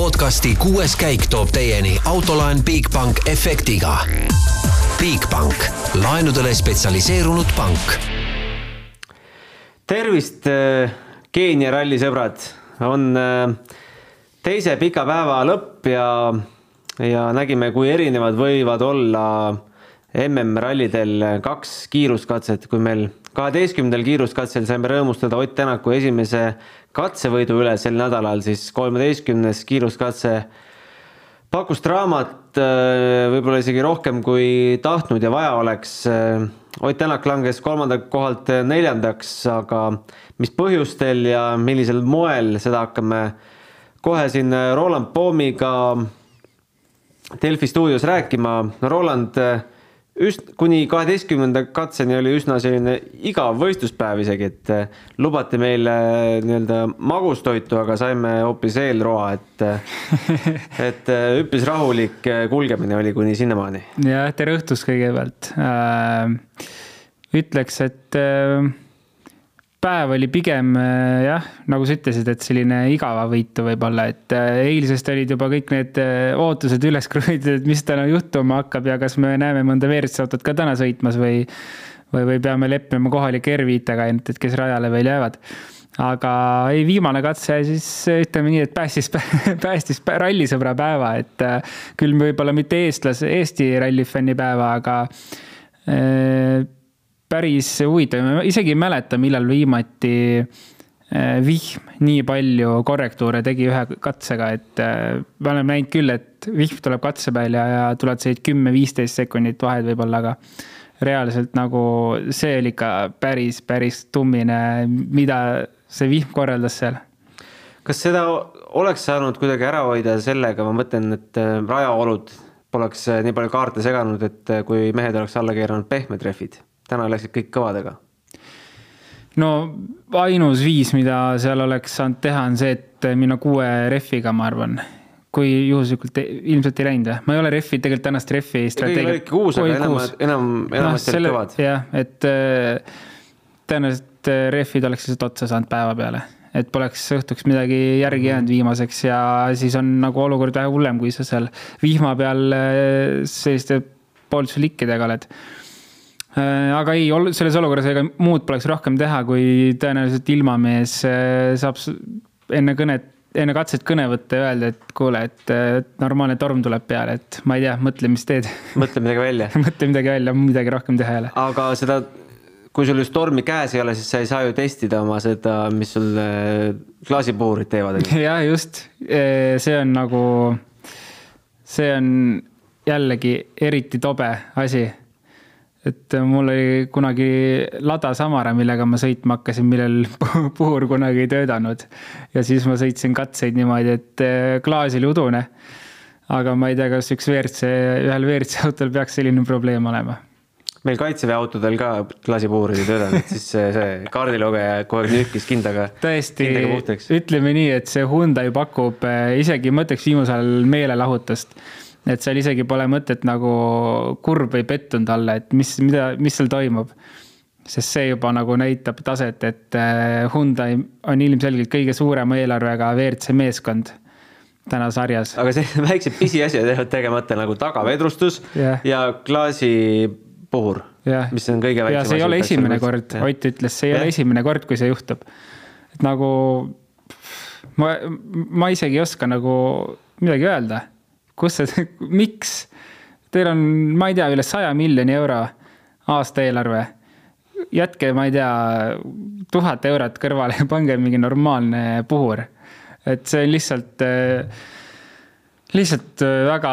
podcasti kuues käik toob teieni autolaen Bigbank efektiga. Bigbank, laenudele spetsialiseerunud pank. tervist, Keenia rallisõbrad, on äh, teise pika päeva lõpp ja, ja nägime, kui erinevad võivad olla MM-rallidel kaks kiiruskatset, kui meil kaheteistkümnendal kiiruskatsel saime rõõmustada Ott Tänaku esimese katsevõidu üle sel nädalal, siis kolmeteistkümnes kiiruskatse pakkus draamat äh, võib-olla isegi rohkem, kui tahtnud ja vaja oleks. Äh, Ott Tänak langes kolmandalt kohalt neljandaks, aga mis põhjustel ja millisel moel, seda hakkame kohe siin Roland Poomiga Delfi stuudios rääkima. Roland üst-, kuni kaheteistkümnenda katseni oli üsna selline igav võistluspäev isegi, et eh, lubati meile eh, nii-öelda magustoitu, aga saime hoopis eelroa, et eh, et üpris rahulik kulgemine oli kuni sinnamaani. jah, tere õhtust kõigepealt äh,. ütleks, et päev oli pigem äh, jah, nagu sa ütlesid, et selline igavavõitu võib-olla, et äh, eilsest olid juba kõik need äh, ootused üles kruvitud, et mis täna juhtuma hakkab ja kas me näeme mõnda WRC autot ka täna sõitmas või, või, või peame leppima kohalike R5-tega ainult, et kes rajale veel jäävad. aga ei, viimane katse siis ütleme nii, et päästis, päästis rallisõbra päeva, et küll võib-olla mitte eestlase, Eesti rallifänni päeva, aga päris huvitav, ma isegi ei mäleta, millal viimati äh, vihm nii palju korrektuure tegi ühe katsega, et äh, me oleme näinud küll, et vihm tuleb katse peal ja, ja tulevad sellised kümme-viisteist sekundit vahed võib-olla, aga reaalselt nagu see oli ikka päris, päris tummine, mida see vihm korraldas seal. kas seda oleks saanud kuidagi ära hoida sellega, ma mõtlen, et äh, rajaolud poleks nii palju kaarte seganud, et kui mehed oleks alla keeranud pehmed rehvid täna läksid kõik kõvadega? no ainus viis, mida seal oleks saanud teha, on see, et minna kuue rehviga, ma arvan kui juhuslikult ilmselt ei läinud või? ma ei ole rehvi, tegelikult tänast rehvi strateegiat. ikka kuus, aga enam, enam, enamasti olid kõvad. jah, et äh, tõenäoliselt äh, rehvid oleks lihtsalt otsa saanud päeva peale, et poleks õhtuks midagi järgi jäänud mm -hmm. viimaseks ja siis on nagu olukord vähe hullem, kui sa seal vihma peal äh, selliste pooltuslikkidega oled aga ei, selles olukorras ega muud poleks rohkem teha, kui tõenäoliselt ilmamees äh, saab enne kõnet, enne katset kõne võtta ja öelda, et kuule, et normaalne torm tuleb peale, et ma ei tea, mõtle, mis teed. mõtle midagi välja mõtle midagi välja, midagi rohkem teha ei ole. aga seda, kui sul just tormi käes ei ole, siis sa ei saa ju testida oma seda, mis sul äh, klaasipuhurid teevad. jah, just, see on nagu, see on jällegi eriti tobe asi et mul oli kunagi Lada Samara, millega ma sõitma hakkasin, millel puhur kunagi ei töötanud. ja siis ma sõitsin katseid niimoodi, et eh, klaas oli udune. aga ma ei tea, kas üks WRC, ühel WRC autol peaks selline probleem olema. meil kaitseväe autodel ka klaasipuhurid ei töötanud, siis see, see kaardilugeja kogu aeg nühkis kindaga. tõesti, ütleme nii, et see Hyundai pakub eh, isegi ma ütleks viimasel ajal meelelahutust et seal isegi pole mõtet nagu kurb või pettunud olla, et mis, mida, mis seal toimub. sest see juba nagu näitab taset, et äh, Hyundai on ilmselgelt kõige suurema eelarvega WRC meeskond täna sarjas. aga see väiksed pisiasjad jäävad tegemata nagu tagavedrustus yeah. ja klaasipuhur yeah., mis on kõige väiksem asi. ja see ei ole esimene kord, Ott ütles, see ei yeah. ole esimene kord, kui see juhtub. et nagu ma, ma isegi ei oska nagu midagi öelda kus see, miks? Teil on, ma ei tea, üle saja miljoni euro aastaeelarve. jätke, ma ei tea, tuhat eurot kõrvale ja pange mingi normaalne puhur. et see on lihtsalt, lihtsalt väga,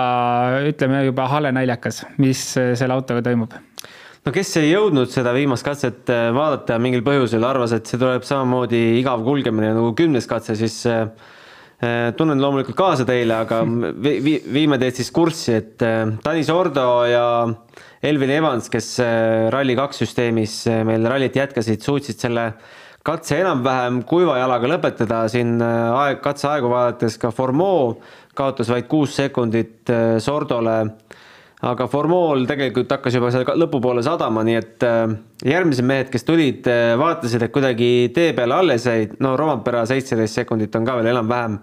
ütleme juba hale naljakas, mis selle autoga toimub no kes ei jõudnud seda viimast katset vaadata mingil põhjusel, arvas, et see tuleb samamoodi igav kulgemine nagu kümnes katse, siis Äh, tunnen loomulikult kaasa teile, aga vi viime teid siis kurssi, et äh, Tanis Ordo ja Elvin Evans, kes äh, Rally2 süsteemis meil rallit jätkasid, suutsid selle katse enam-vähem kuiva jalaga lõpetada, siin aeg, katseaegu vaadates ka Formeau kaotas vaid kuus sekundit Sordole aga Formool tegelikult hakkas juba seal lõpupoole sadama, nii et äh, järgmised mehed, kes tulid, äh, vaatasid, et kuidagi tee peale alles jäid, no Rompera seitseteist sekundit on ka veel enam-vähem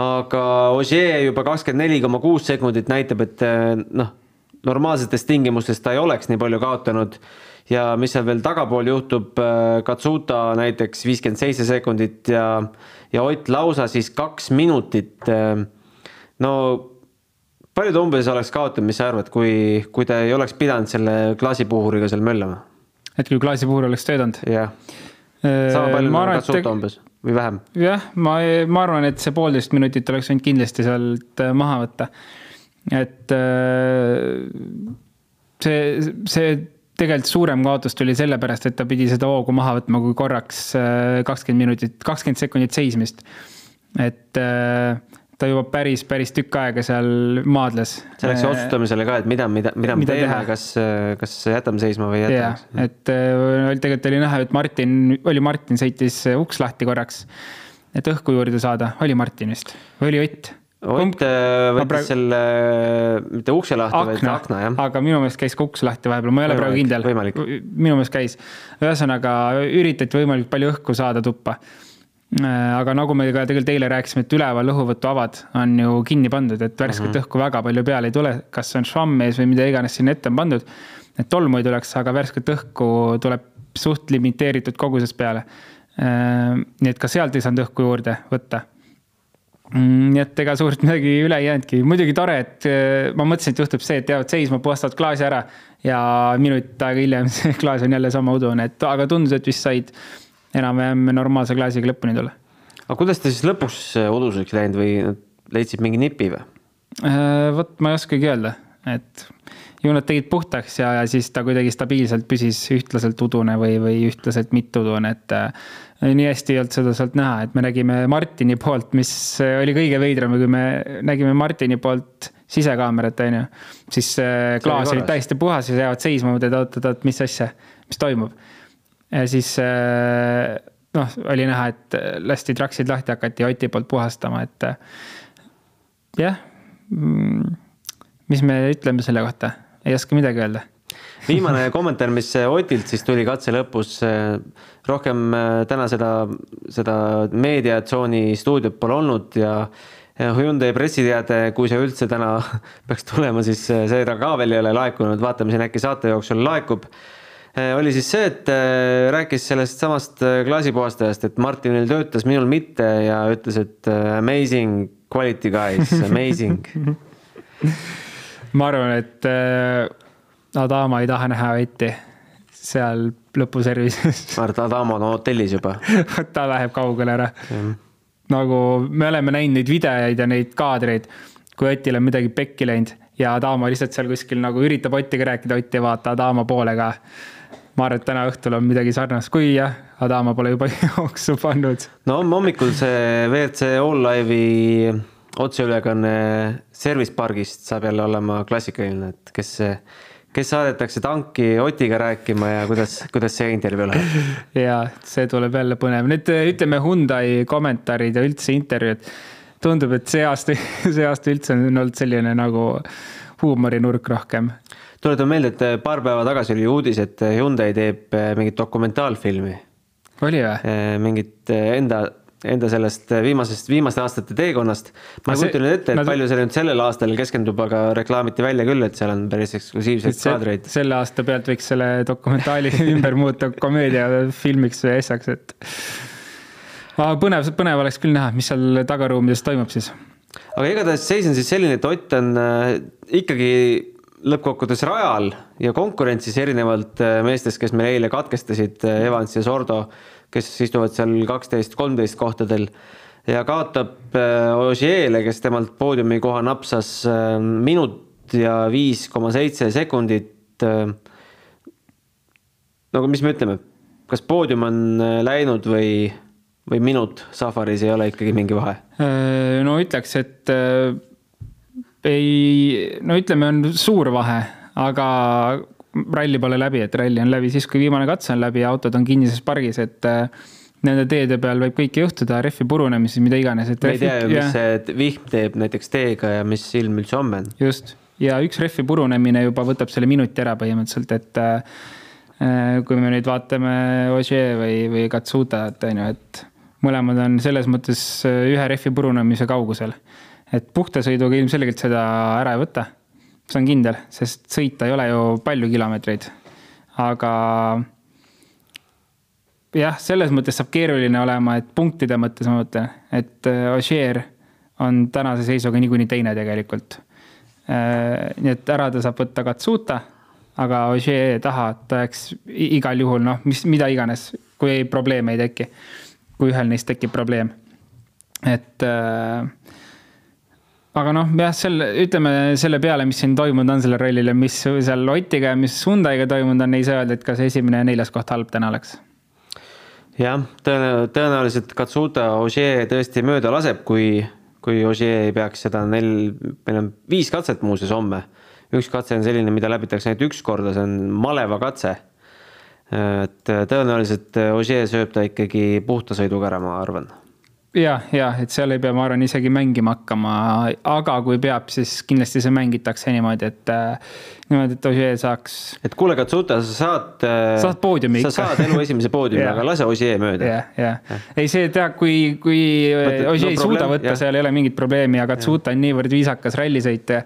aga Ogier juba kakskümmend neli koma kuus sekundit näitab, et äh, noh, normaalsetes tingimustes ta ei oleks nii palju kaotanud ja mis seal veel tagapool juhtub, Katsuta näiteks viiskümmend seitse sekundit ja, ja Ott lausa siis kaks minutit. no palju ta umbes oleks kaotanud, mis sa arvad, kui, kui ta ei oleks pidanud selle klaasipuhuriga seal möllama? et kui klaasipuhur oleks töötanud? jah. sama palju nagu Katsuta umbes või vähem? jah, ma, ma arvan, et see poolteist minutit oleks võinud kindlasti sealt maha võtta. et see, see tegelikult suurem kaotus tuli sellepärast, et ta pidi seda hoogu maha võtma, kui korraks kakskümmend minutit, kakskümmend sekundit seismist. et ta juba päris, päris tükk aega seal maadles. see läks otsustamisele ka, et mida, mida, mida me teeme, kas, kas jätame seisma või ei jäta. et tegelikult oli näha, et Martin, oli Martin sõitis uks lahti korraks, et õhku juurde saada, oli Martin vist või oli Ott Ott võttis praegu... selle, mitte ukse lahti, vaid akna, jah. aga minu meelest käis ka uks lahti vahepeal, ma ei ole praegu kindel. minu meelest käis. ühesõnaga üritati võimalikult palju õhku saada tuppa. Äh, aga nagu me ka tegelikult eile rääkisime, et üleval õhuvõtuavad on ju kinni pandud, et värsket mm -hmm. õhku väga palju peale ei tule, kas on švamm ees või mida iganes sinna ette on pandud. et tolmu ei tuleks, aga värsket õhku tuleb suht limiteeritud koguses peale. Äh, nii et ka sealt ei saanud õhku juurde võtta Mm, nii et ega suurt midagi üle ei jäänudki, muidugi tore, et äh, ma mõtlesin, et juhtub see, et jäävad seisma, puhastavad klaasi ära ja minut aega hiljem see klaas on jälle sama udune, et aga tundus, et vist said enam-vähem normaalse klaasiga lõpuni tulla. aga kuidas ta siis lõpuks uduseks läinud või leidsid mingi nipi või? Äh, vot ma ei oskagi öelda, et ju nad tegid puhtaks ja, ja siis ta kuidagi stabiilselt püsis ühtlaselt udune või, või ühtlaselt mitteudune, et nii hästi ei olnud seda sealt näha, et me nägime Martini poolt, mis oli kõige veidram, kui me nägime Martini poolt sisekaamerat, on ju. siis äh, klaas oli täiesti puhas ja jäävad seisma, mõtled, oot-oot-oot, mis asja, mis toimub. Siis äh, noh, oli näha, et lasti traksid lahti, hakati Oti poolt puhastama, et jah. Mm, mis me ütleme selle kohta, ei oska midagi öelda viimane kommentaar, mis Otilt siis tuli katse lõpus. rohkem täna seda, seda meediatsooni stuudiot pole olnud ja Hyundai pressiteade, kui see üldse täna peaks tulema, siis seda ka veel ei ole laekunud, vaatame siin äkki saate jooksul laekub. Äh, oli siis see, et rääkis sellest samast klaasipuhastajast, et Martinil töötas, minul mitte ja ütles, et amazing quality guys, amazing ma arvan, et Adama ei taha näha Vetti seal lõpuservises. ma arvan, et Adama on hotellis juba ta läheb kaugele ära. nagu me oleme näinud neid videoid ja neid kaadreid, kui Otil on midagi pekki läinud ja Adama lihtsalt seal kuskil nagu üritab Ottiga rääkida, Ott ei vaata Adama poole ka. Ma arvan, et täna õhtul on midagi sarnast, kui jah, Adama pole juba jooksu pannud. no hommikul see WRC All Live'i otseülekanne Service pargist saab jälle olema klassikaline, et kes kes saadetakse tanki Otiga rääkima ja kuidas, kuidas see intervjuu läheb? ja see tuleb jälle põnev, nüüd ütleme Hyundai kommentaarid ja üldse intervjuud. tundub, et see aasta, see aasta üldse on olnud selline nagu huumorinurk rohkem. Tuletan meelde, et paar päeva tagasi oli uudis, et Hyundai teeb mingit dokumentaalfilmi. oli või? mingit enda enda sellest viimasest, viimaste aastate teekonnast. ma ei kujuta nüüd ette, et nad... palju see nüüd sellel aastal keskendub, aga reklaamiti välja küll, et seal on päris eksklusiivseid kaadreid. selle aasta pealt võiks selle dokumentaali ümber muuta komöödiafilmiks või asjaks, et. aga põnev, põnev oleks küll näha, mis seal tagaruumides toimub siis. aga igatahes seis on siis selline, et Ott on ikkagi lõppkokkuvõttes rajal ja konkurentsis erinevalt äh, meestest, kes meil eile katkestasid, äh, Evans ja Sordo kes istuvad seal kaksteist, kolmteist kohtadel ja kaotab äh, Ogier'le, kes temalt poodiumi koha napsas minut ja viis koma seitse sekundit. No mis me ütleme, kas poodium on läinud või, või minut Safaris ei ole ikkagi mingi vahe? no ütleks, et ei, no ütleme, on suur vahe, aga ralli pole läbi, et ralli on läbi siis, kui viimane katse on läbi ja autod on kinnises pargis, et äh, nende teede peal võib kõike juhtuda, rehvi purunemisi, mida iganes. me ei tea ju, mis see vihm teeb näiteks teega ja mis ilm üldse homme on. just, ja üks rehvi purunemine juba võtab selle minuti ära põhimõtteliselt, et äh, äh, kui me nüüd vaatame Ogier või, või Katsutat, on ju, et mõlemad on selles mõttes ühe rehvi purunemise kaugusel. Et puhta sõiduga ilmselgelt seda ära ei võta, see on kindel, sest sõita ei ole ju palju kilomeetreid. aga jah, selles mõttes saab keeruline olema, et punktide mõttes ma mõtlen, et äh, Ogier on tänase seisuga niikuinii teine tegelikult. Äh, nii et ära ta saab võtta Katsuta, aga Ogier taha ta jääks igal juhul noh, mis, mida iganes, kui probleeme ei teki kui ühel neist tekib probleem. et äh, aga noh, jah, selle, ütleme selle peale, mis siin toimunud on sellel rallil ja mis seal Otiga ja mis Hyundai'ga toimunud on, ei saa öelda, et kas esimene ja neljas koht halb täna oleks. jah, tõenäoliselt Katsuta Ogier tõesti mööda laseb, kui, kui Ogier ei peaks seda neil, meil on viis katset muuseas homme. üks katse on selline, mida läbitakse ainult üks korda, see on maleva katse et tõenäoliselt Ogier sööb ta ikkagi puhta sõiduga ära, ma arvan ja, ja et seal ei pea, ma arvan, isegi mängima hakkama, aga kui peab, siis kindlasti see mängitakse niimoodi, et äh, niimoodi, et Ogier saaks. et kuule, Katsuta, sa saad. saad poodiumi ikka. sa saad elu esimese poodiumi aga lase Ogier mööda. jah, jah, ei see tead, kui, kui Ogier no, ei suuda võtta, seal ei ole mingit probleemi, aga Katsuta on niivõrd viisakas rallisõitja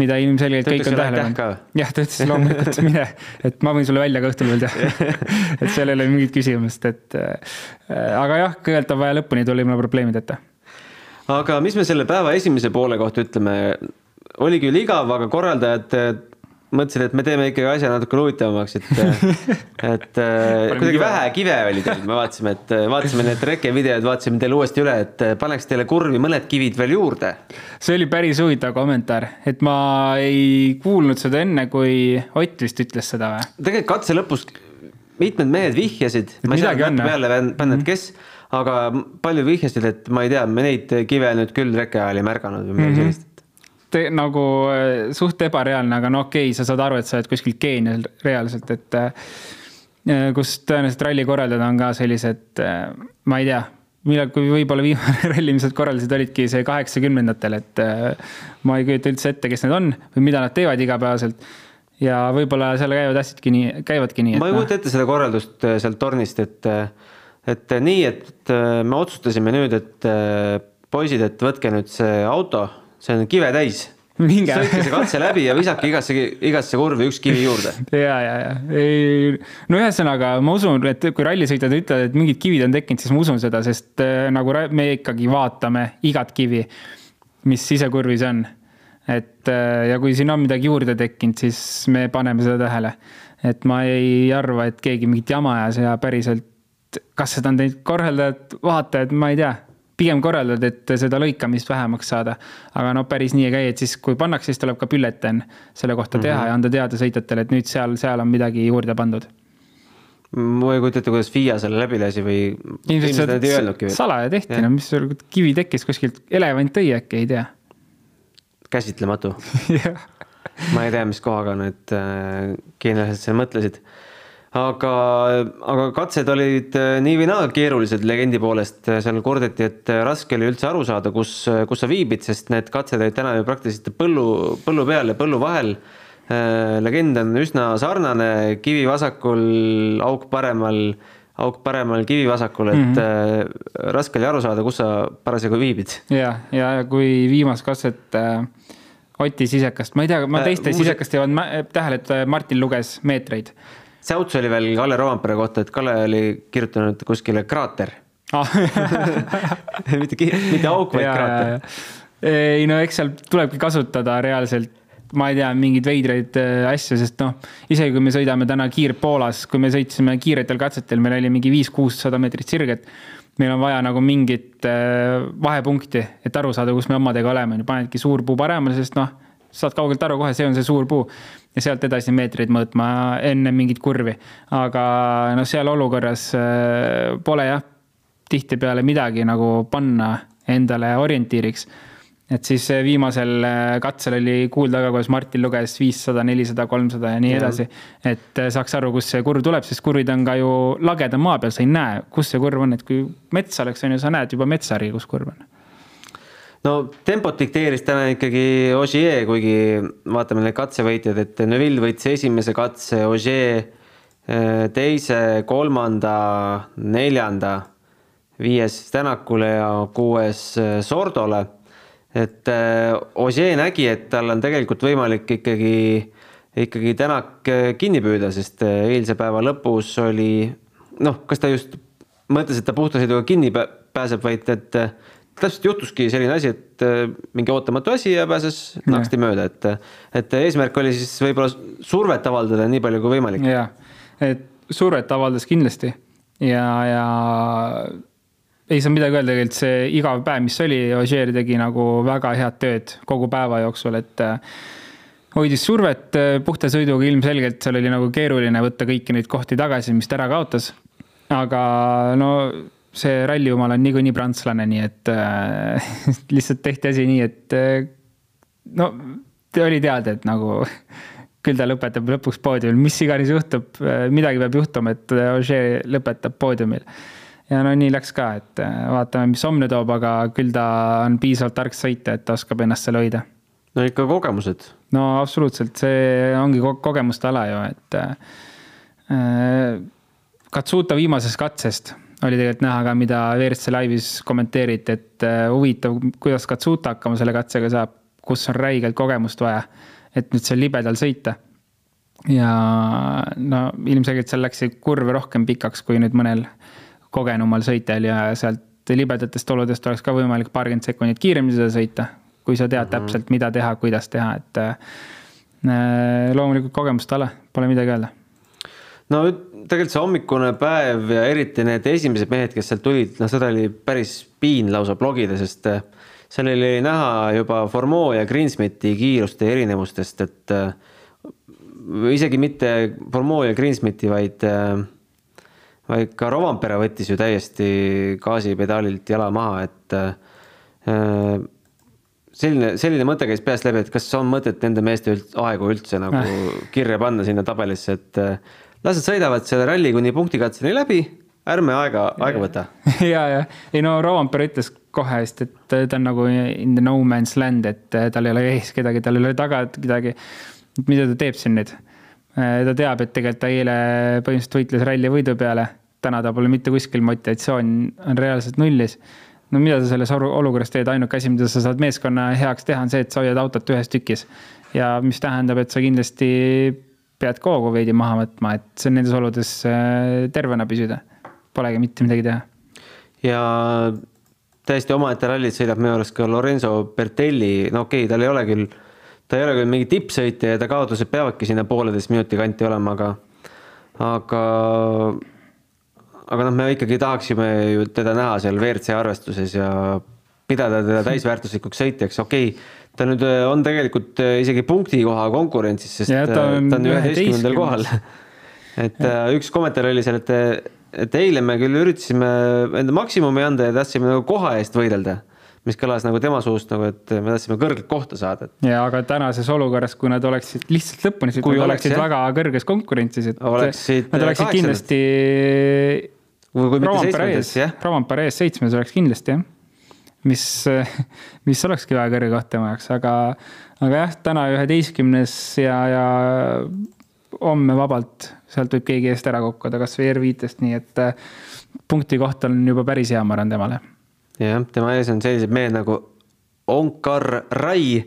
mida ilmselgelt kõik on tähele pannud. jah, ta ütles loomulikult mine, et ma võin sulle välja ka õhtul veel teha et seal ei ole mingit küsimust, et äh, aga jah, kõigepealt on vaja lõpuni tulla ilma probleemideta. aga mis me selle päeva esimese poole kohta ütleme? oli küll igav, aga korraldajad mõtlesin, et me teeme ikkagi asja natuke huvitavamaks, et, et kuidagi vähe kive oli teil, me vaatasime, et vaatasime need rekevideod, vaatasime teile uuesti üle, et paneks teile kurvi mõned kivid veel juurde. see oli päris huvitav kommentaar, et ma ei kuulnud seda enne, kui Ott vist ütles seda või? tegelikult katse lõpus mitmed mehed vihjasid, ma ei saa peale panna, et mhm. kes, aga palju vihjasid, et ma ei tea, me neid kive nüüd küll reke ajal ei märganud või midagi mm -hmm. sellist te, nagu äh, suht ebareaalne, aga no okei okay,, sa saad aru, et sa oled kuskil Keenial reaalselt, et äh, äh, kus tõenäoliselt ralli korraldajad on ka sellised, ma ei tea, millal, kui võib-olla viimane ralli, mis nad korraldasid, olidki see kaheksakümnendatel, et ma ei kujuta üldse ette, kes need on või mida nad teevad igapäevaselt. ja võib-olla seal käivad asjadki nii, käivadki nii. ma ei kujuta ette seda korraldust sealt tornist, et, et nii, et me otsustasime nüüd, et poisid, et võtke nüüd see auto see on kive täis. sõitke see katse läbi ja visake igasse, igasse kurvi üks kivi juurde. ja, ja, ja ei, no ühesõnaga ma usun, et kui rallisõitjad ütlevad, et mingid kivid on tekkinud, siis ma usun seda, sest äh, nagu me ikkagi vaatame igat kivi, mis sisekurvis on. et äh, ja kui siin on midagi juurde tekkinud, siis me paneme seda tähele. et ma ei arva, et keegi mingit jama ajas ja päriselt, kas seda on teinud korraldajad, vaatajad, ma ei tea pigem korraldad, et seda lõikamist vähemaks saada. aga no päris nii ei käi, et siis kui pannakse, siis tuleb ka bülletään selle kohta teha mm -hmm. ja anda teada sõitjatele, et nüüd seal, seal on midagi juurde pandud. ma ei kujuta ette, kuidas FIA selle läbi lasi või. salaja tehti, no mis sul kivi tekkis kuskilt, elevant tõi äkki, ei tea. käsitlematu ma ei tea, mis kohaga need äh, geenialised seal mõtlesid aga, aga katsed olid äh, nii või naa keerulised legendi poolest, seal kordati, et äh, raske oli üldse aru saada, kus, kus sa viibid, sest need katsed olid täna ju praktiliselt põllu, põllu peal ja põllu vahel. Legend on üsna sarnane, kivi vasakul, auk paremal, auk paremal, kivi vasakul, et mm -hmm. raske oli aru saada, kus sa parasjagu viibid. ja, ja kui viimast katset äh, Oti sisekast, ma ei tea, ma teiste äh, sisekast ei pannud tähele, et Martin luges meetreid säuts oli veel Kalle Rovampere kohta, et Kalle oli kirjutanud kuskile kraater ah. mitte, mitte auk, vaid kraater. ei no eks seal tulebki kasutada reaalselt ma ei tea, mingeid veidraid äh, asju, sest noh, isegi kui me sõidame täna kiir-Poolas, kui me sõitsime kiiretel katsetel, meil oli mingi viis-kuussada meetrit sirget. meil on vaja nagu mingit äh, vahepunkti, et aru saada, kus me omadega oleme, panedki suur puu paremale, sest noh, saad kaugelt aru kohe, see on see suur puu ja sealt edasi meetreid mõõtma enne mingit kurvi. aga noh, seal olukorras äh, pole jah, tihtipeale midagi nagu panna endale orientiiriks. et siis viimasel äh, katsel oli kuulda ka, kuidas Martin luges viissada, nelisada, kolmsada ja nii edasi. et äh, saaks aru, kust see kurv tuleb, sest kurvid on ka ju lageda maa peal, sa ei näe, kus see kurv on, et kui mets oleks, on ju, sa näed juba metsari, kus kurv on no tempot dikteeris täna ikkagi Ogier, kuigi vaatame neid katsevõitjaid, et Neville võitis esimese katse, Ogier eh, teise, kolmanda, neljanda viies Tänakule ja kuues Sordole. et Ossier nägi, et tal on tegelikult võimalik ikkagi, ikkagi Tänak kinni püüda, sest eilse päeva lõpus oli noh, kas ta just mõtles, et ta puhta sõiduga kinni pääseb, vaid et täpselt juhtuski selline asi, et äh, mingi ootamatu asi ja pääses naksti mööda, et, et eesmärk oli siis võib-olla survet avaldada nii palju kui võimalik. ja, et survet avaldas kindlasti ja, ja ei saa midagi öelda, tegelikult see igav päev, mis oli, Ogier tegi nagu väga head tööd kogu päeva jooksul, et äh, hoidis survet äh, puhta sõiduga ilmselgelt, seal oli nagu keeruline võtta kõiki neid kohti tagasi, mis ta ära kaotas. aga no see rallijumal on niikuinii prantslane, nii et äh, lihtsalt tehti asi nii, et äh, no oli teada, et nagu küll ta lõpetab lõpuks poodiumil, mis iganes juhtub äh,, midagi peab juhtuma, et Ogier lõpetab poodiumil. ja no nii läks ka, et äh, vaatame, mis homne toob, aga küll ta on piisavalt tark sõita, et ta oskab ennast seal hoida. no ikka kogemused. no absoluutselt, see ongi ko kogemuste ala ju, et äh, Katsuta viimasest katsest oli tegelikult näha ka, mida WRC laivis kommenteeriti, et äh, huvitav, kuidas Katsuta hakkama selle katsega saab, kus on räigelt kogemust vaja, et nüüd seal libedal sõita. ja no ilmselgelt seal läks see kurv rohkem pikaks kui nüüd mõnel kogenumal sõitjal ja sealt libedatest oludest oleks ka võimalik paarkümmend sekundit kiiremini seda sõita, kui sa tead mm -hmm. täpselt, mida teha, kuidas teha, et äh, loomulikult kogemuste ala, pole midagi öelda no tegelikult see hommikune päev ja eriti need esimesed mehed, kes sealt tulid, noh, seda oli päris piin lausa blogida, sest äh, seal oli näha juba Formeau ja Greensmiti kiiruste erinevustest, et äh, isegi mitte Formeau ja Greensmiti, vaid, äh, vaid ka Rovampere võttis ju täiesti gaasipedaalilt jala maha, et selline, selline mõte käis peast läbi, et kas on mõtet nende meeste üld, aegu üldse nagu kirja panna sinna tabelisse, et las nad sõidavad selle ralli kuni punktikatseni läbi, ärme aega, aega võta. ja, ja ei no Rovanper ütles kohe hästi, et ta on nagu in the no man's land, et tal ei ole ees kedagi, tal ei ole taga kedagi. mida ta teeb siin nüüd? ta teab, et tegelikult ta eile põhimõtteliselt võitles ralli võidu peale. täna ta pole mitte kuskil, motivatsioon on reaalselt nullis. no mida sa selles olukorras teed, ainuke asi, mida sa saad meeskonna heaks teha, on see, et sa hoiad autot ühes tükis. ja mis tähendab, et sa kindlasti pead koogu veidi maha võtma, et see on nendes oludes äh, tervena püsida. Polegi mitte midagi teha. ja täiesti omaette rallit sõidab minu arust ka Lorenzo Bertelli, no okei okay,, tal ei ole küll, ta ei ole küll mingi tippsõitja ja ta kaotused peavadki sinna pooleteist minuti kanti olema, aga, aga, aga noh, me ikkagi tahaksime ju teda näha seal WRC arvestuses ja pidada teda täisväärtuslikuks sõitjaks, okei okay,, ta nüüd äh, on tegelikult äh, isegi punktikoha konkurentsis, sest ja, ta äh, on üheteistkümnendal kohal. et ja. üks kommentaar oli seal, et, et eile me küll üritasime enda maksimumi anda ja tahtsime nagu koha eest võidelda mis kõlas nagu tema suust nagu, et me tahtsime kõrget kohta saada. ja aga tänases olukorras, kui nad oleksid lihtsalt lõpuni, siis nad oleksid oleks, väga kõrges konkurentsis, et oleksid nad oleksid kindlasti. Rovampere ees, Rovampere ees seitsmes oleks kindlasti jah mis, mis olekski väga kõrge koht tema jaoks, aga, aga jah, täna üheteistkümnes ja, ja homme vabalt, sealt võib keegi eest ära kukkuda, kasvõi R5-st, nii et äh, punkti koht on juba päris hea, ma arvan temale. jah, tema ees on sellised mehed nagu Onkar Rai,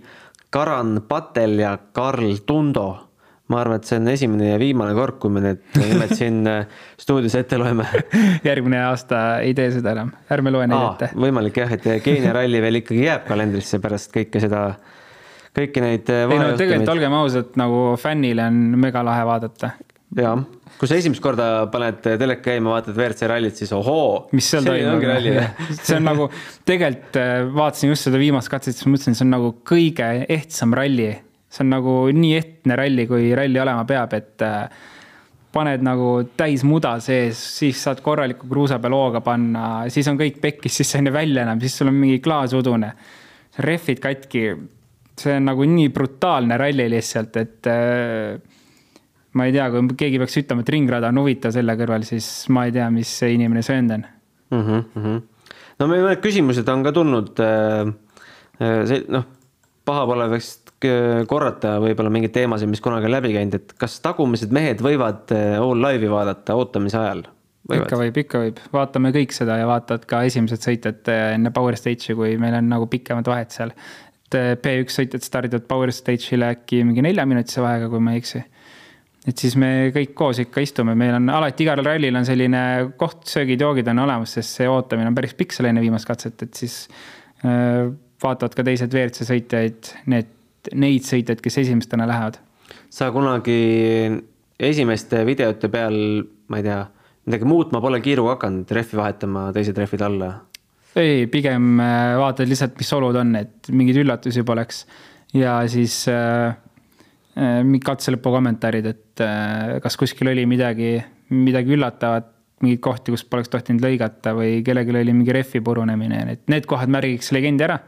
Karan Patel ja Karl Tundo ma arvan, et see on esimene ja viimane kord, kui me need nimed siin äh, stuudios ette loeme järgmine aasta ei tee seda enam, ärme loe neid ette. võimalik jah, et Keenia ralli veel ikkagi jääb kalendrisse pärast kõike seda, kõiki neid. Äh, ei no tegelikult olgem ausad, nagu fännile on megalahe vaadata. jah, kui sa esimest korda paned teleka käima, vaatad WRC rallit, siis ohoo. mis seal toimub? see on nagu, tegelikult äh, vaatasin just seda viimast katset, siis mõtlesin, see on nagu kõige ehtsam ralli see on nagu nii ehtne ralli, kui ralli olema peab, et äh, paned nagu täis muda sees, siis saad korraliku kruusa peal hooga panna, siis on kõik pekkis, siis sa ei näe välja enam, siis sul on mingi klaas udune. rehvid katki. see on nagu nii brutaalne ralli lihtsalt, et äh, ma ei tea, kui keegi peaks ütlema, et ringrada on huvitav selle kõrval, siis ma ei tea, mis see inimene söönud on mm. -hmm. no meil mõned küsimused on ka tulnud äh,. see noh, paha pole vist korrata võib-olla mingeid teemasid, mis kunagi on läbi käinud, et kas tagumised mehed võivad eh, All Live'i vaadata ootamise ajal? ikka võib, ikka võib, vaatame kõik seda ja vaatad ka esimesed sõitjad äh, enne Power Stage'i, kui meil on nagu pikemad vahed seal. et äh, P1 sõitjad stardivad Power Stage'ile äkki mingi neljaminutise vahega, kui ma ei eksi. et siis me kõik koos ikka istume, meil on alati igal rallil on selline koht, söögid-joogid on olemas, sest see ootamine on päris pikk seal enne viimast katset, et siis äh, vaatavad ka teised WRC sõitjaid, need, neid sõitjaid, kes esimestena lähevad. sa kunagi esimeste videote peal, ma ei tea, midagi muutma pole kiiruga hakanud, rehvi vahetama teise trehvide alla? ei, pigem äh, vaatad lihtsalt, mis olud on, et mingeid üllatusi poleks. ja siis äh, äh, katselõpu kommentaarid, et äh, kas kuskil oli midagi, midagi üllatavat, mingeid kohti, kus poleks tohtinud lõigata või kellelgi oli mingi rehvi purunemine, et need kohad märgiks legendi ära.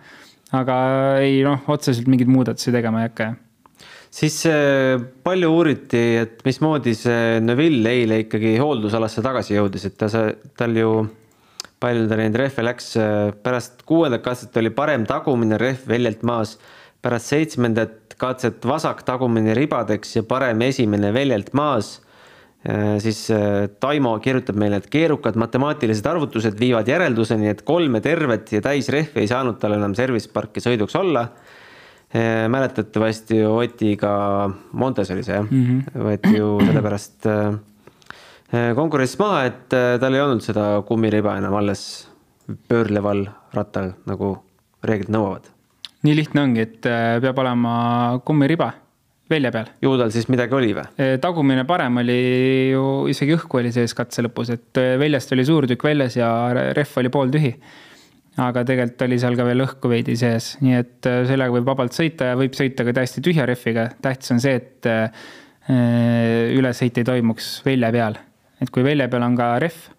Aga ei noh, otseselt mingeid muudatusi tegema ei hakka jah. Siis äh, palju uuriti, et mismoodi see Neville eile ikkagi hooldusalasse tagasi jõudis, et ta, tal ju, palju ta neid rehve läks, äh, pärast kuuendat katset oli parem tagumine rehv väljalt maas, pärast seitsmendat katset vasak tagumine ribadeks ja parem esimene väljalt maas siis Taimo kirjutab meile, et keerukad matemaatilised arvutused viivad järelduseni, et kolme tervet ja täisrehvi ei saanud tal enam service parki sõiduks olla Eh, mäletatavasti Otiga, Montes oli see jah mm, -hmm. võeti ju sellepärast konkurentsist maha, et tal ei olnud seda kummiriba enam alles pöörleval rattal, nagu reeglid nõuavad. nii lihtne ongi, et peab olema kummiriba välja peal. ju tal siis midagi oli või? tagumine parem oli ju, isegi õhku oli sees katse lõpus, et väljast oli suur tükk väljas ja rehv oli pooltühi aga tegelikult oli seal ka veel õhku veidi sees, nii et äh, sellega võib vabalt sõita ja võib sõita ka täiesti tühja rehviga. tähtis on see, et äh, ülesõit ei toimuks välja peal. et kui välja peal on ka rehv,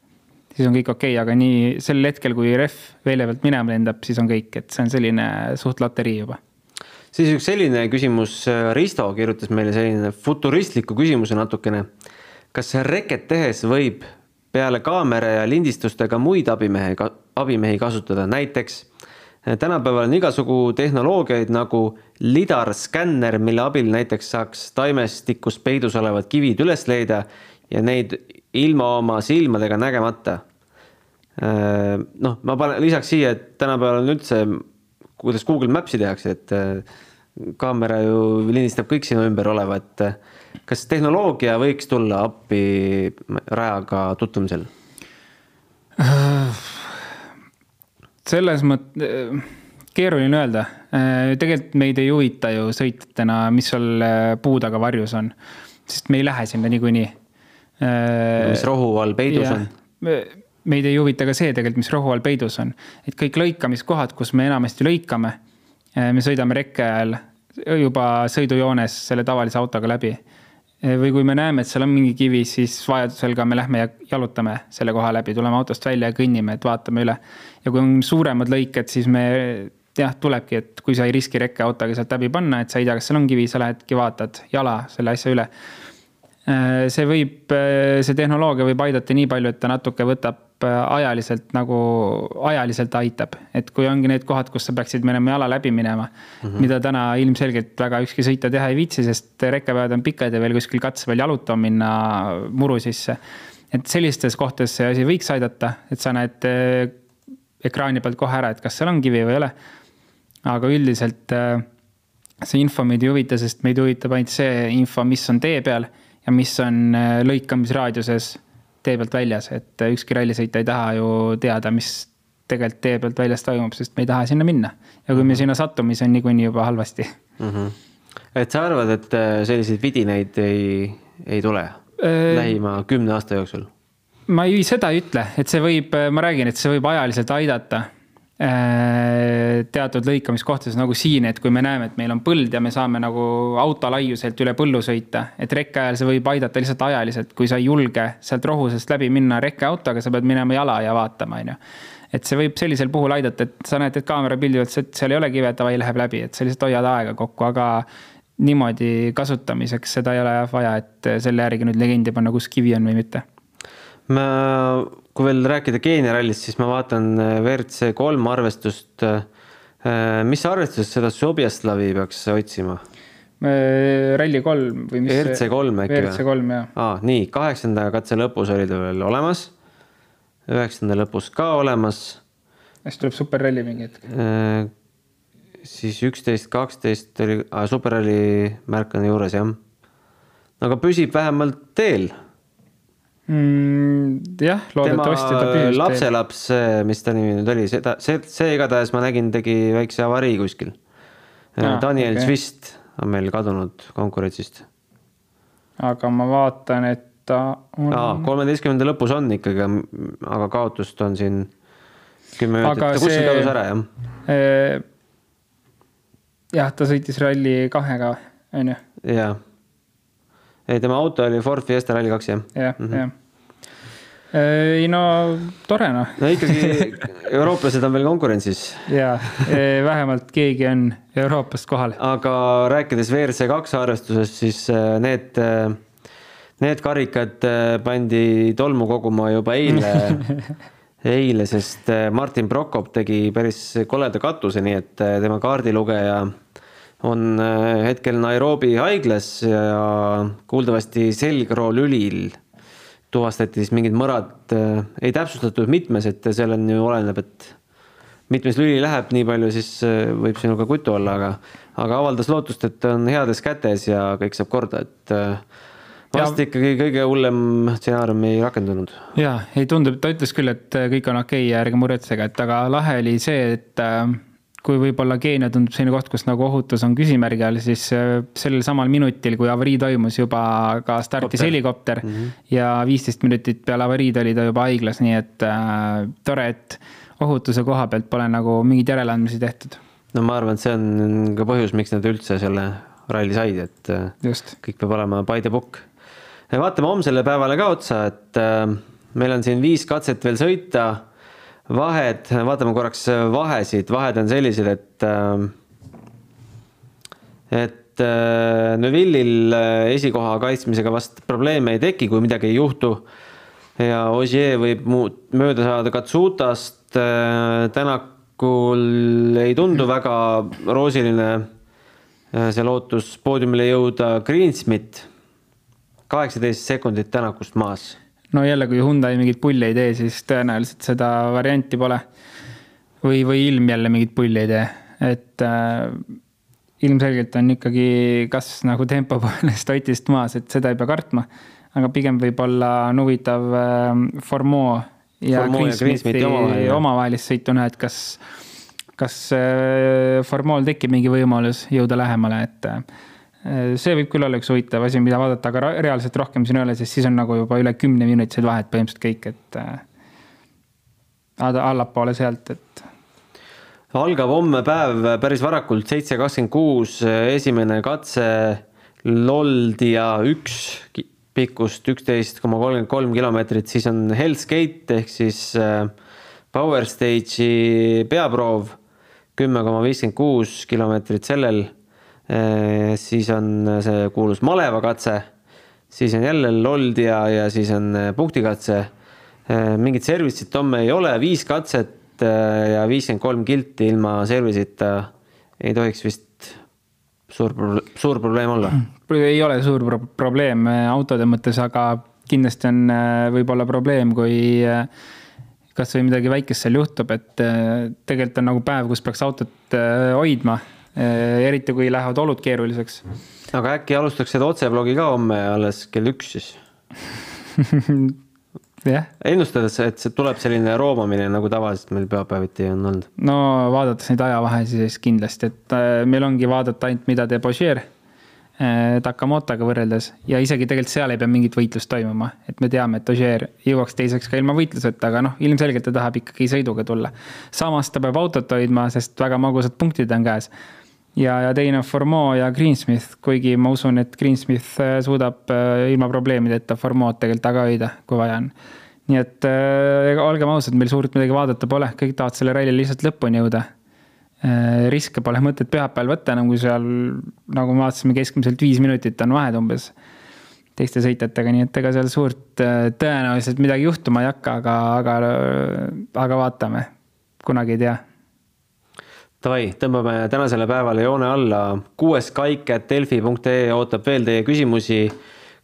siis on kõik okei okay,, aga nii sel hetkel, kui rehv välja pealt minema lendab, siis on kõik, et see on selline suht loterii juba siis üks selline küsimus, Risto kirjutas meile selline futuristliku küsimuse natukene. kas reket tehes võib peale kaamera ja lindistustega muid abimehe, abimehi kasutada, näiteks tänapäeval on igasugu tehnoloogiaid nagu lidarskänner, mille abil näiteks saaks taimestikus peidus olevad kivid üles leida ja neid ilma oma silmadega nägemata. Noh, ma panen lisaks siia, et tänapäeval on üldse, kuidas Google Maps'i tehakse, et eh, kaamera ju lindistab kõik sinu ümber olevat kas tehnoloogia võiks tulla appi rajaga tutvumisel? selles mõttes, keeruline öelda. tegelikult meid ei huvita ju sõitjatena, mis seal puu taga varjus on, sest me ei lähe sinna niikuinii. mis rohu all peidus ja, on? Meid ei huvita ka see tegelikult, mis rohu all peidus on, et kõik lõikamiskohad, kus me enamasti lõikame, me sõidame rekke ajal juba sõidujoones selle tavalise autoga läbi Eh, või kui me näeme, et seal on mingi kivi, siis vajadusel ka me lähme ja jalutame selle koha läbi, tuleme autost välja ja kõnnime, et vaatame üle. ja kui on suuremad lõiked, siis me jah, tulebki, et kui sa ei riski rekkeautoga sealt läbi panna, et sa ei tea, kas seal on kivi, sa lähedki vaatad jala selle asja üle. Eh, see võib, eh, see tehnoloogia võib aidata nii palju, et ta natuke võtab ajaliselt nagu, ajaliselt aitab. et kui ongi need kohad, kus sa peaksid minema jala läbi minema mm, -hmm. mida täna ilmselgelt väga ükski sõitja teha ei viitsi, sest rekkepäevad on pikad ja veel kuskil katse peal jalutama minna muru sisse. et sellistes kohtades see asi võiks aidata, et sa näed äh, ekraani pealt kohe ära, et kas seal on kivi või ei ole. aga üldiselt äh, see info meid ei huvita, sest meid huvitab ainult see info, mis on tee peal ja mis on lõikamisraadiuses tee pealt väljas, et ükski rallisõitja ei taha ju teada, mis tegelikult tee pealt väljas toimub, sest me ei taha sinna minna. ja kui me mhm. sinna satume, siis on niikuinii juba halvasti mm. -hmm. et sa arvad, et äh, selliseid vidineid ei, ei tule äh, lähima kümne aasta jooksul? ma ei, seda ei ütle, et see võib, ma räägin, et see võib ajaliselt aidata teatud lõikamiskohtades nagu siin, et kui me näeme, et meil on põld ja me saame nagu auto laiuselt üle põllu sõita, et rekke ajal see võib aidata lihtsalt ajaliselt, kui sa ei julge sealt rohusest läbi minna rekkeautoga, sa pead minema jala ja vaatama, on ju. et see võib sellisel puhul aidata, et sa näed, et kaamera pildi pealt, seal ei ole kive, davai, läheb läbi, et sa lihtsalt hoiad aega kokku, aga niimoodi kasutamiseks seda ei ole vaja, et selle järgi nüüd legendi panna, kus kivi on või mitte. ma kui veel rääkida Keenia rallist, siis ma vaatan äh, WRC kolm arvestust. Äh, mis arvestusest seda Sobjaslavi peaks otsima? Äh, ralli kolm või mis? WRC kolm äkki või? WRC kolm, jah. aa, nii, kaheksanda katse lõpus oli ta veel olemas. üheksanda lõpus ka olemas siis tuleb superralli mingi hetk. Äh, siis üksteist, kaksteist oli, superralli märk on juures jah. aga püsib vähemalt teel mm,. jah, loodetavasti ta püsib. lapselaps, mis ta nimi nüüd oli, seda, see, see igatahes ma nägin, tegi väikse avarii kuskil. Äh, Daniel okay. Zwist on meil kadunud konkurentsist. aga ma vaatan, et ta on. kolmeteistkümnenda lõpus on ikkagi, aga kaotust on siin kümme minutit, ta kuskil kadus ära, jah? jah, ta sõitis Rally kahega, on ju? jaa. ei, tema auto oli Ford Fiesta Rally kaks, jah? jah, mhm. jah ei no tore noh. no ikkagi eurooplased on veel konkurentsis. ja, vähemalt keegi on Euroopast kohal. aga rääkides WRC kaks arvestusest, siis äh, need, äh, need karikad äh, pandi tolmu koguma juba eile eile, sest äh, Martin Prokop tegi päris koleda katuse, nii et äh, tema kaardilugeja on äh, hetkel Nairobi haiglas ja kuuldavasti selgroolülil tuvastati siis mingid mõrad, ei täpsustatud mitmes, et seal on ju oleneb, et mitmes lüli läheb nii palju, siis võib sinuga kutu olla, aga, aga avaldas lootust, et on heades kätes ja kõik saab korda, et vast ja... ikkagi kõige hullem stsenaarium ei rakendunud. ja ei tundu, ta ütles küll, et kõik on okei okay ja ärge muretsege, et aga lahe oli see, et äh, kui võib-olla Keenia tundub selline koht, kus nagu ohutus on küsimärgi all, siis äh, sellel samal minutil, kui avarii toimus, juba ka startis Kopter. helikopter mm -hmm. ja viisteist minutit peale avariid oli ta juba haiglas, nii et äh, tore, et ohutuse koha pealt pole nagu mingeid järeleandmisi tehtud. no ma arvan, et see on ka põhjus, miks nad üldse selle ralli said, et äh, Just. kõik peab olema by the book vaatame homsele päevale ka otsa, et äh, meil on siin viis katset veel sõita. Vahed, vaatame korraks vahesid, vahed on sellised, et äh,, et äh, Neville'il esikoha kaitsmisega vast probleeme ei teki, kui midagi ei juhtu. ja Ogier võib muud, mööda saada Katsutast äh,. Tänakul ei tundu väga roosiline äh, see lootus poodiumile jõuda. Greensmith kaheksateist sekundit Tänakust maas. No jälle, kui Hyundai mingit pulli ei tee, siis tõenäoliselt seda varianti pole. või, või ilm jälle mingit pulli ei tee, et äh, ilmselgelt on ikkagi kas nagu tempo poolest Otist maas, et seda ei pea kartma. aga pigem võib-olla on huvitav äh, Formeau ja Greensmithi omavahelist sõitu näha, et kas, kas äh, Formeau'l tekib mingi võimalus jõuda lähemale, et Äh, see võib küll olla üks huvitav asi, mida vaadata, aga reaalselt rohkem siin ei ole, sest siis on nagu juba üle kümne minutised vahed põhimõtteliselt kõik, et äh, allapoole sealt, et. algab homme päev päris varakult, seitse kakskümmend kuus, esimene katse Loldia üks pikkust üksteist koma kolmkümmend kolm kilomeetrit, siis on Hell's Gate ehk siis äh, Power Stage'i peaproov kümme koma viiskümmend kuus kilomeetrit sellel Äh, siis on see kuulus malevakatse, siis on jälle Loldia ja siis on äh, punktikatse. Äh, mingit service'it homme ei ole, viis katset ja viiskümmend kolm kilti ilma service'ita ei tohiks vist suur, suur probleem olla. ei ole suur pro probleem autode mõttes, aga kindlasti on võib-olla probleem, kui kasvõi midagi väikest seal juhtub, et tegelikult on nagu päev, kus peaks autot hoidma Äh, eriti kui lähevad olud keeruliseks. aga äkki alustaks seda otsevlogi ka homme alles kell üks siis jah. ennustades, et see tuleb selline roomamine, nagu tavaliselt meil pühapäeviti on olnud. no vaadates neid ajavahesid, siis kindlasti, et äh, meil ongi vaadata ainult, mida teeb Ožeer äh, Takamotoga võrreldes ja isegi tegelikult seal ei pea mingit võitlust toimuma, et me teame, et Ožeer jõuaks teiseks ka ilma võitluseta, aga noh, ilmselgelt ta tahab ikkagi sõiduga tulla. samas ta peab autot hoidma, sest väga magusad punktid on käes ja, ja teine on Formeau ja Greensmith, kuigi ma usun, et Greensmith äh, suudab äh, ilma probleemideta Formeau'd tegelikult taga hoida, kui vaja on. nii et äh, olgem ausad, meil suurt midagi vaadata pole, kõik tahavad selle ralli lihtsalt lõpuni jõuda äh,. riske pole mõtet pühapäeval võtta enam, kui seal nagu me vaatasime, keskmiselt viis minutit on vahed umbes teiste sõitjatega, nii et ega seal suurt äh, tõenäoliselt midagi juhtuma ei hakka, aga, aga, aga vaatame, kunagi ei tea Davai, tõmbame tänasele päevale joone alla. kuues kaik, delfi.ee ootab veel teie küsimusi.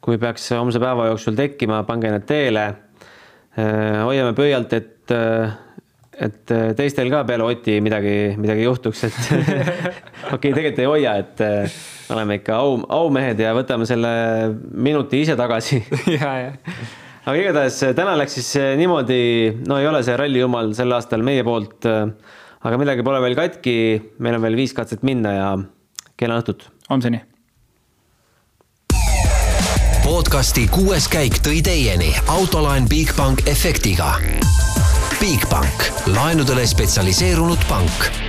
kui peaks homse päeva jooksul tekkima, pange need teele. hoiame pöialt, et, et teistel ka peale Oti midagi, midagi juhtuks, et okei okay,, tegelikult ei hoia, et oleme ikka au, aumehed ja võtame selle minuti ise tagasi ja, ja. aga igatahes täna läks siis niimoodi, no ei ole see ralli jumal sel aastal meie poolt. Aga midagi pole veel katki, meil on veel viis katset minna ja kena õhtut. homseni. podcasti kuues käik tõi teieni autolaen Bigbank efektiga. Bigbank, laenudele spetsialiseerunud pank